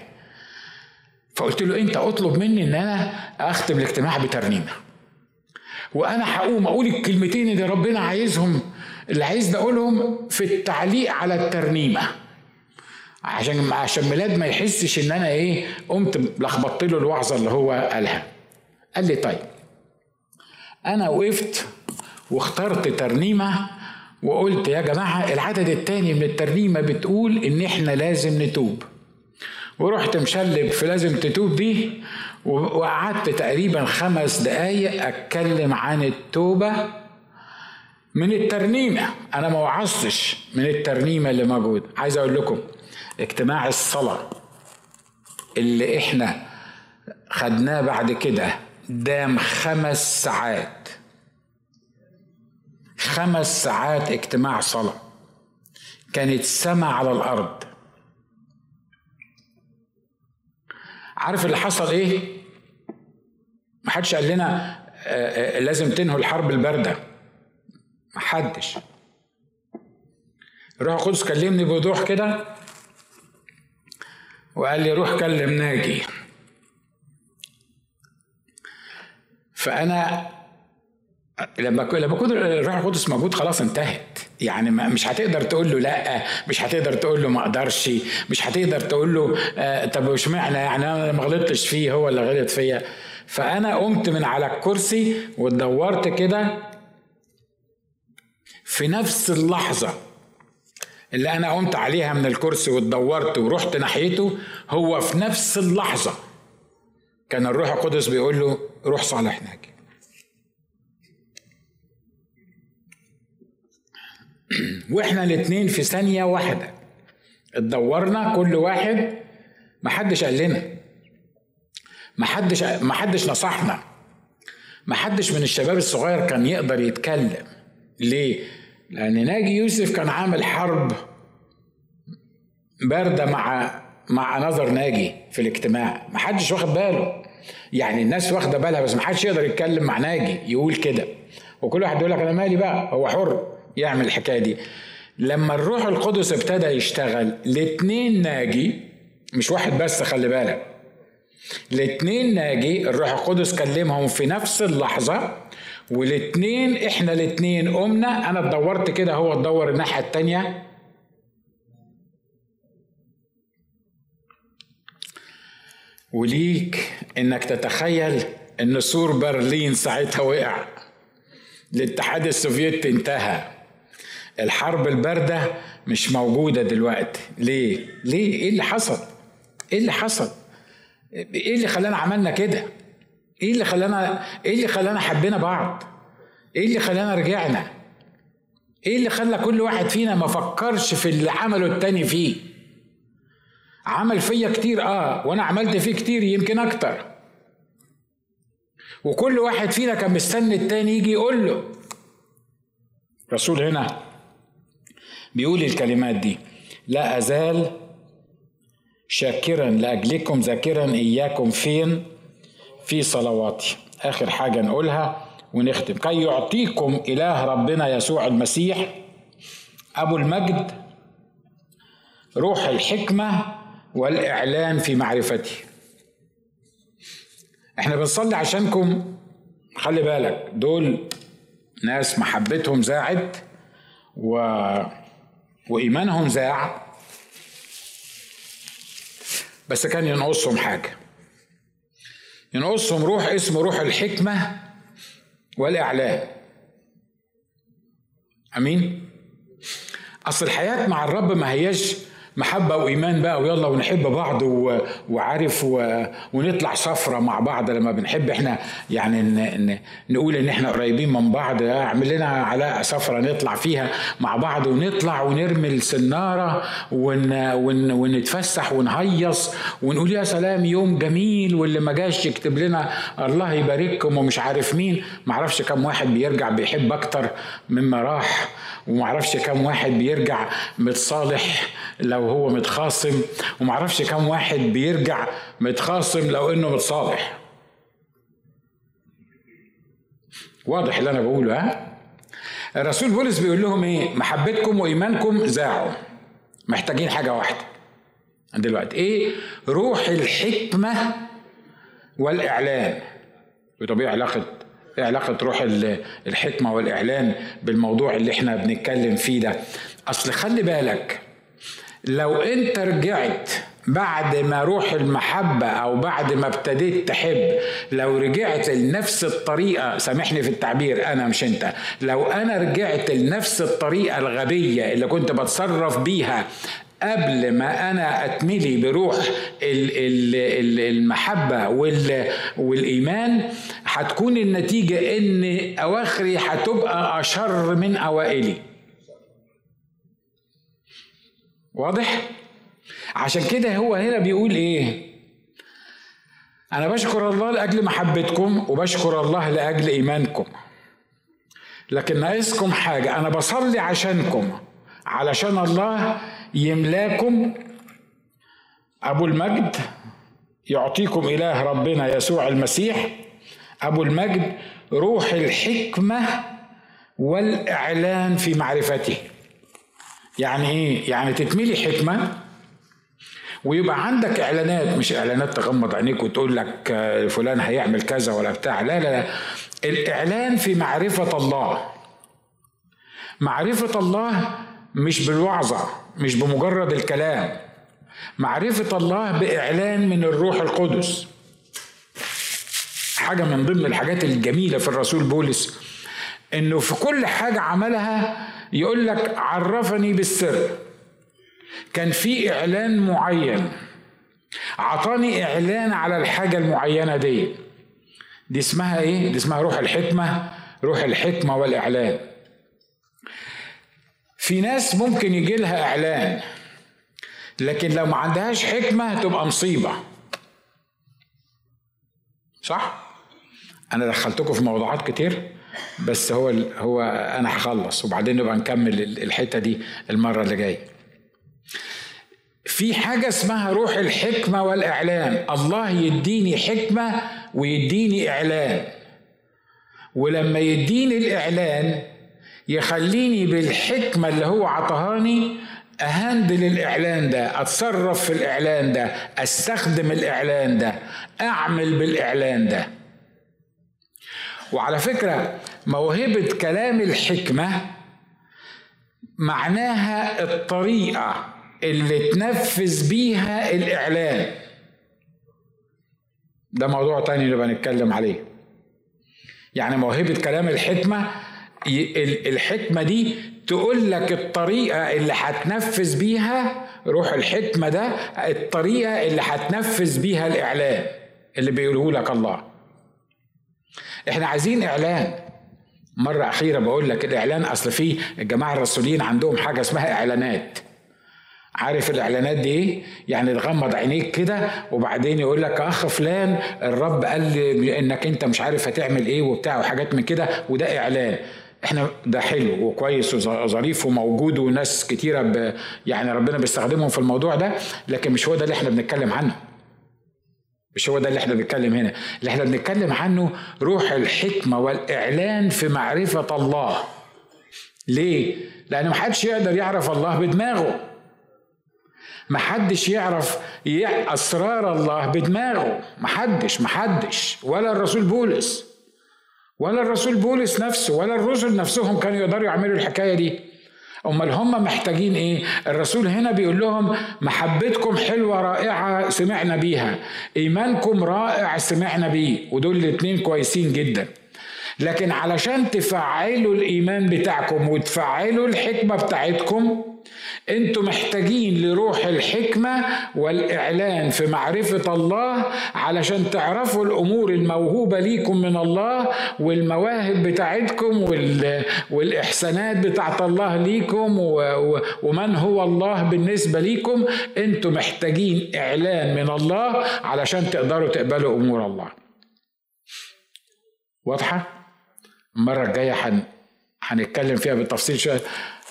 فقلت له أنت اطلب مني إن أنا أختم الاجتماع بترنيمة. وأنا هقوم أقول الكلمتين اللي ربنا عايزهم اللي عايزني اقولهم في التعليق على الترنيمة. عشان عشان ميلاد ما يحسش ان أنا إيه قمت لخبطت له الوعظة اللي هو قالها. قال لي طيب أنا وقفت واخترت ترنيمة وقلت يا جماعة العدد الثاني من الترنيمة بتقول إن إحنا لازم نتوب. ورحت مشلب في لازم تتوب دي وقعدت تقريبا خمس دقايق أتكلم عن التوبة من الترنيمة. أنا ما وعظتش من الترنيمة اللي موجودة. عايز أقول لكم اجتماع الصلاة اللي إحنا خدناه بعد كده دام خمس ساعات. خمس ساعات اجتماع صلاة كانت سما على الأرض. عارف اللي حصل إيه؟ محدش قال لنا آه، آه، لازم تنهوا الحرب الباردة. محدش. الروح القدس كلمني بوضوح كده. وقال لي روح كلم ناجي. فأنا لما لما يكون الروح القدس موجود خلاص انتهت. يعني مش هتقدر تقول له لا مش هتقدر تقول له ما أقدرش مش هتقدر تقول له آه طب وش معنى؟ يعني أنا ما غلطتش فيه هو اللي غلط فيا. فأنا قمت من على الكرسي واتدورت كده في نفس اللحظة. اللي أنا قمت عليها من الكرسي واتدورت ورحت ناحيته هو في نفس اللحظة كان الروح القدس بيقول له روح صالح ناجي وإحنا الاتنين في ثانية واحدة. اتدورنا كل واحد محدش قال لنا. محدش محدش نصحنا. محدش من الشباب الصغير كان يقدر يتكلم. ليه؟ لأن ناجي يوسف كان عامل حرب باردة مع مع نظر ناجي في الاجتماع. محدش واخد باله. يعني الناس واخدة بالها بس محدش يقدر يتكلم مع ناجي يقول كده. وكل واحد يقول لك أنا مالي بقى؟ هو حر يعمل الحكاية دي. لما الروح القدس ابتدى يشتغل الاتنين ناجي مش واحد بس خلي بالك. الاتنين ناجي الروح القدس كلمهم في نفس اللحظة والاتنين إحنا الاتنين قمنا أنا اتدورت كده هو اتدور الناحية التانية وليك إنك تتخيل إن سور برلين ساعتها وقع الاتحاد السوفيتي انتهى الحرب الباردة مش موجودة دلوقتي ليه؟ ليه؟ إيه اللي حصل؟ إيه اللي حصل؟ إيه اللي خلانا عملنا كده؟ إيه اللي خلانا إيه اللي خلانا حبينا بعض؟ إيه اللي خلانا رجعنا؟ إيه اللي خلى كل واحد فينا ما فكرش في اللي عمله التاني فيه؟ عمل فيا كتير آه وأنا عملت فيه كتير يمكن أكتر. وكل واحد فينا كان مستني التاني يجي يقول له. رسول هنا بيقول الكلمات دي. لا أزال شاكرا لأجلكم ذاكرا إياكم فين؟ في صلواتي. آخر حاجة نقولها ونختم. كي يعطيكم إله ربنا يسوع المسيح أبو المجد روح الحكمة والإعلان في معرفته. إحنا بنصلي عشانكم. خلي بالك دول ناس محبتهم زاعت و... وإيمانهم زاع. بس كان ينقصهم حاجة. ينقصهم روح اسمه روح الحكمة والإعلان أمين؟ أصل الحياة مع الرب ما هياش محبة وإيمان بقى ويلا ونحب بعض و... وعارف و... ونطلع سفرة مع بعض لما بنحب إحنا يعني ن... نقول إن إحنا قريبين من بعض اعمل لنا علاقة سفرة نطلع فيها مع بعض ونطلع ونرمي السنارة ون... ون... ونتفسح ونهيص ونقول يا سلام يوم جميل واللي ما جاش يكتب لنا الله يبارككم ومش عارف مين. معرفش كم واحد بيرجع بيحب أكتر مما راح ومعرفش كم واحد بيرجع متصالح لو هو متخاصم ومعرفش كم واحد بيرجع متخاصم لو إنه متصالح. واضح اللي أنا بقوله ها؟ الرسول بولس بيقول لهم إيه؟ محبتكم وإيمانكم زاعوا. محتاجين حاجة واحدة. دلوقتي إيه؟ روح الحكمة والإعلان. طب إيه علاقة إيه علاقة روح الحكمة والإعلان بالموضوع اللي إحنا بنتكلم فيه ده. أصل خلي بالك لو انت رجعت بعد ما روح المحبة أو بعد ما ابتديت تحب لو رجعت لنفس الطريقة سامحني في التعبير أنا مش أنت. لو أنا رجعت لنفس الطريقة الغبية اللي كنت بتصرف بيها قبل ما أنا أتملي بروح المحبة والإيمان هتكون النتيجة إن أواخري هتبقى أشر من أوائلي. واضح؟ عشان كده هو هنا بيقول إيه؟ أنا بشكر الله لأجل محبتكم وبشكر الله لأجل إيمانكم. لكن ناقصكم حاجة أنا بصلي عشانكم علشان الله يملاكم. أبو المجد يعطيكم إله ربنا يسوع المسيح. أبو المجد روح الحكمة والإعلان في معرفته. يعني إيه؟ يعني تتملي حكمة ويبقى عندك إعلانات مش إعلانات تغمض عينيك وتقول لك فلان هيعمل كذا ولا بتاع. لا لا لا. الإعلان في معرفة الله. معرفة الله مش بالوعظة مش بمجرد الكلام. معرفة الله بإعلان من الروح القدس. حاجة من ضمن الحاجات الجميلة في الرسول بولس إنه في كل حاجة عملها يقول لك عرفني بالسر. كان في إعلان معين. عطاني إعلان على الحاجة المعينة دي. دي اسمها إيه؟ دي اسمها روح الحكمة. روح الحكمة والإعلان. في ناس ممكن يجي لها إعلان لكن لو ما عندهاش حكمة تبقى مصيبة. صح؟ أنا دخلتكم في موضوعات كتير. بس هو هو أنا هخلص وبعدين نبقى نكمل الحتة دي المرة اللي جاية. في حاجة اسمها روح الحكمة والإعلان الله يديني حكمة ويديني إعلان ولما يديني الإعلان يخليني بالحكمة اللي هو عطهاني أهندل الإعلان ده أتصرف في الإعلان ده أستخدم الإعلان ده أعمل بالإعلان ده. وعلى فكرة موهبة كلام الحكمة معناها الطريقة اللي تنفذ بيها الإعلان. ده موضوع تاني نبقى نتكلم عليه. يعني موهبة كلام الحكمة الحكمة دي تقول لك الطريقة اللي هتنفذ بيها روح الحكمة ده الطريقة اللي هتنفذ بيها الإعلان اللي بيقوله لك الله. إحنا عايزين إعلان. مرة أخيرة بقول لك الإعلان أصل في الجماعة الرسولين عندهم حاجة اسمها إعلانات. عارف الإعلانات دي إيه؟ يعني تغمض عينيك كده وبعدين يقول لك أخ فلان الرب قال لي إنك أنت مش عارف هتعمل إيه وبتاع وحاجات من كده وده إعلان. إحنا ده حلو وكويس وظريف وموجود وناس كتيرة ب يعني ربنا بيستخدمهم في الموضوع ده لكن مش هو ده اللي إحنا بنتكلم عنه. مش هو ده اللي إحنا بنتكلم هنا. اللي إحنا بنتكلم عنه روح الحكمة والإعلان في معرفة الله. ليه؟ لأن محدش يقدر يعرف الله بدماغه. محدش يعرف أسرار الله بدماغه. محدش محدش. ولا الرسول بولس. ولا الرسول بولس نفسه ولا الرسل نفسهم كانوا يقدروا يعملوا الحكاية دي. أمال هم محتاجين إيه؟ الرسول هنا بيقول لهم محبتكم حلوة رائعة سمعنا بيها. إيمانكم رائع سمعنا بيه. ودول الاتنين كويسين جدا. لكن علشان تفعلوا الإيمان بتاعكم وتفعلوا الحكمة بتاعتكم أنتوا محتاجين لروح الحكمة والإعلان في معرفة الله علشان تعرفوا الأمور الموهوبة ليكم من الله والمواهب بتاعتكم والإحسانات بتاعت الله ليكم ومن هو الله بالنسبة ليكم. أنتوا محتاجين إعلان من الله علشان تقدروا تقبلوا أمور الله. واضحة؟ المرة الجاية هنتكلم فيها بالتفصيل شوية.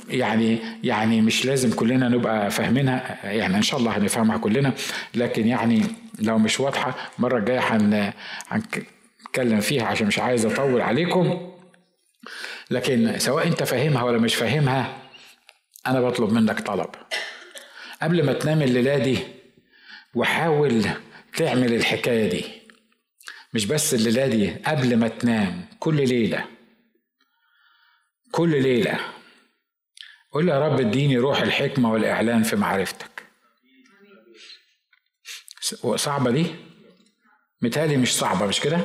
يعني يعني مش لازم كلنا نبقى فاهمينها. يعني إن شاء الله هنفهمها كلنا. لكن يعني لو مش واضحة المره الجاية هنتكلم فيها عشان مش عايز أطول عليكم. لكن سواء أنت فاهمها ولا مش فاهمها أنا بطلب منك طلب. قبل ما تنام الليلة دي وحاول تعمل الحكاية دي. مش بس الليلة دي قبل ما تنام كل ليلة. كل ليلة. قول يا رب اديني روح الحكمة والإعلان في معرفتك. صعبة دي؟ متهيألي مش صعبة مش كده؟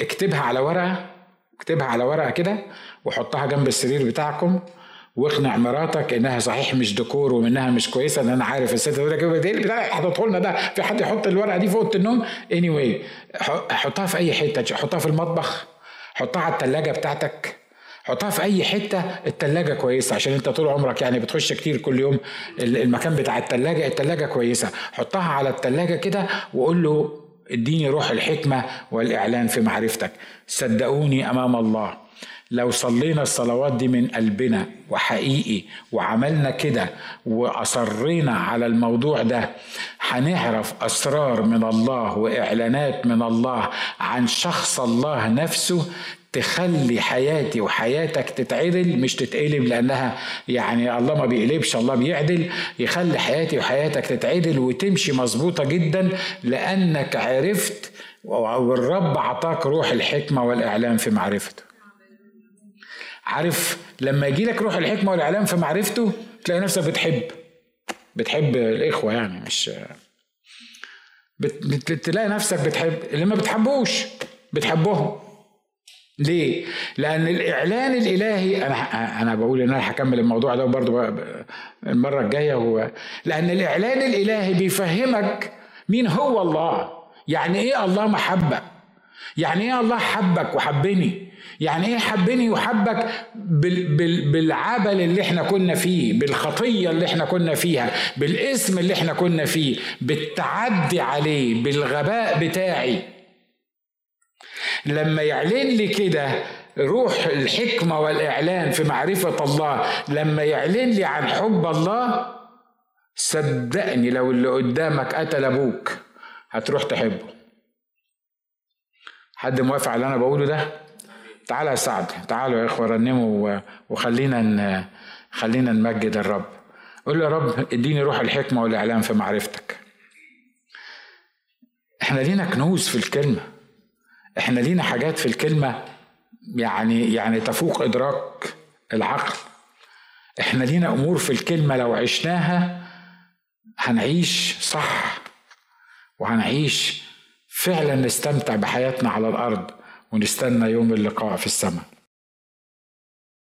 اكتبها على ورقة اكتبها على ورقة كده وحطها جنب السرير بتاعكم واقنع مراتك إنها صحيح مش ديكور ومنها مش كويسة إن أنا عارف الست تقول لك إيه حطته لنا ده؟ في حد يحط الورقة دي في أوضة النوم؟ اني anyway حطها في أي حتة حطها في المطبخ حطها على الثلاجه بتاعتك. حطها في أي حتة التلاجة كويسة عشان أنت طول عمرك يعني بتخش كتير كل يوم المكان بتاع التلاجة التلاجة كويسة. حطها على التلاجة كده وقول له اديني روح الحكمة والإعلان في معرفتك. صدقوني أمام الله لو صلينا الصلوات دي من قلبنا وحقيقي وعملنا كده وأصرينا على الموضوع ده هنعرف أسرار من الله وإعلانات من الله عن شخص الله نفسه تخلي حياتي وحياتك تتعدل مش تتقلب لأنها يعني الله ما بيقلبش الله بيعدل. يخلي حياتي وحياتك تتعدل وتمشي مظبوطة جدا لأنك عرفت والرب اعطاك روح الحكمة والإعلام في معرفته. عارف لما يجي لك روح الحكمة والإعلام في معرفته تلاقي نفسك بتحب بتحب الإخوة يعني مش بتلاقي نفسك بتحب اللي ما بتحبوش بتحبهم. ليه؟ لأن الإعلان الإلهي أنا أنا بقول إن أنا هكمل الموضوع ده برضه المرة الجاية هو لأن الإعلان الإلهي بيفهمك مين هو الله. يعني إيه الله محبة؟ يعني إيه الله حبك وحبني؟ يعني إيه حبني وحبك بال بال بالعبل اللي إحنا كنا فيه بالخطية اللي إحنا كنا فيها بالاسم اللي إحنا كنا فيه بالتعدي عليه بالغباء بتاعي. لما يعلن لي كده روح الحكمة والإعلان في معرفة الله لما يعلن لي عن حب الله صدقني لو اللي قدامك قتل أبوك هتروح تحبه. حد موافق على اللي أنا بقوله ده؟ تعالى يا سعد تعالوا يا إخوة رنموا وخلينا خلينا نمجد الرب. قول يا رب إديني روح الحكمة والإعلان في معرفتك. إحنا لينا كنوز في الكلمة. إحنا لينا حاجات في الكلمة يعني يعني تفوق إدراك العقل. إحنا لينا أمور في الكلمة لو عشناها هنعيش صح وهنعيش فعلا نستمتع بحياتنا على الأرض ونستنى يوم اللقاء في السماء.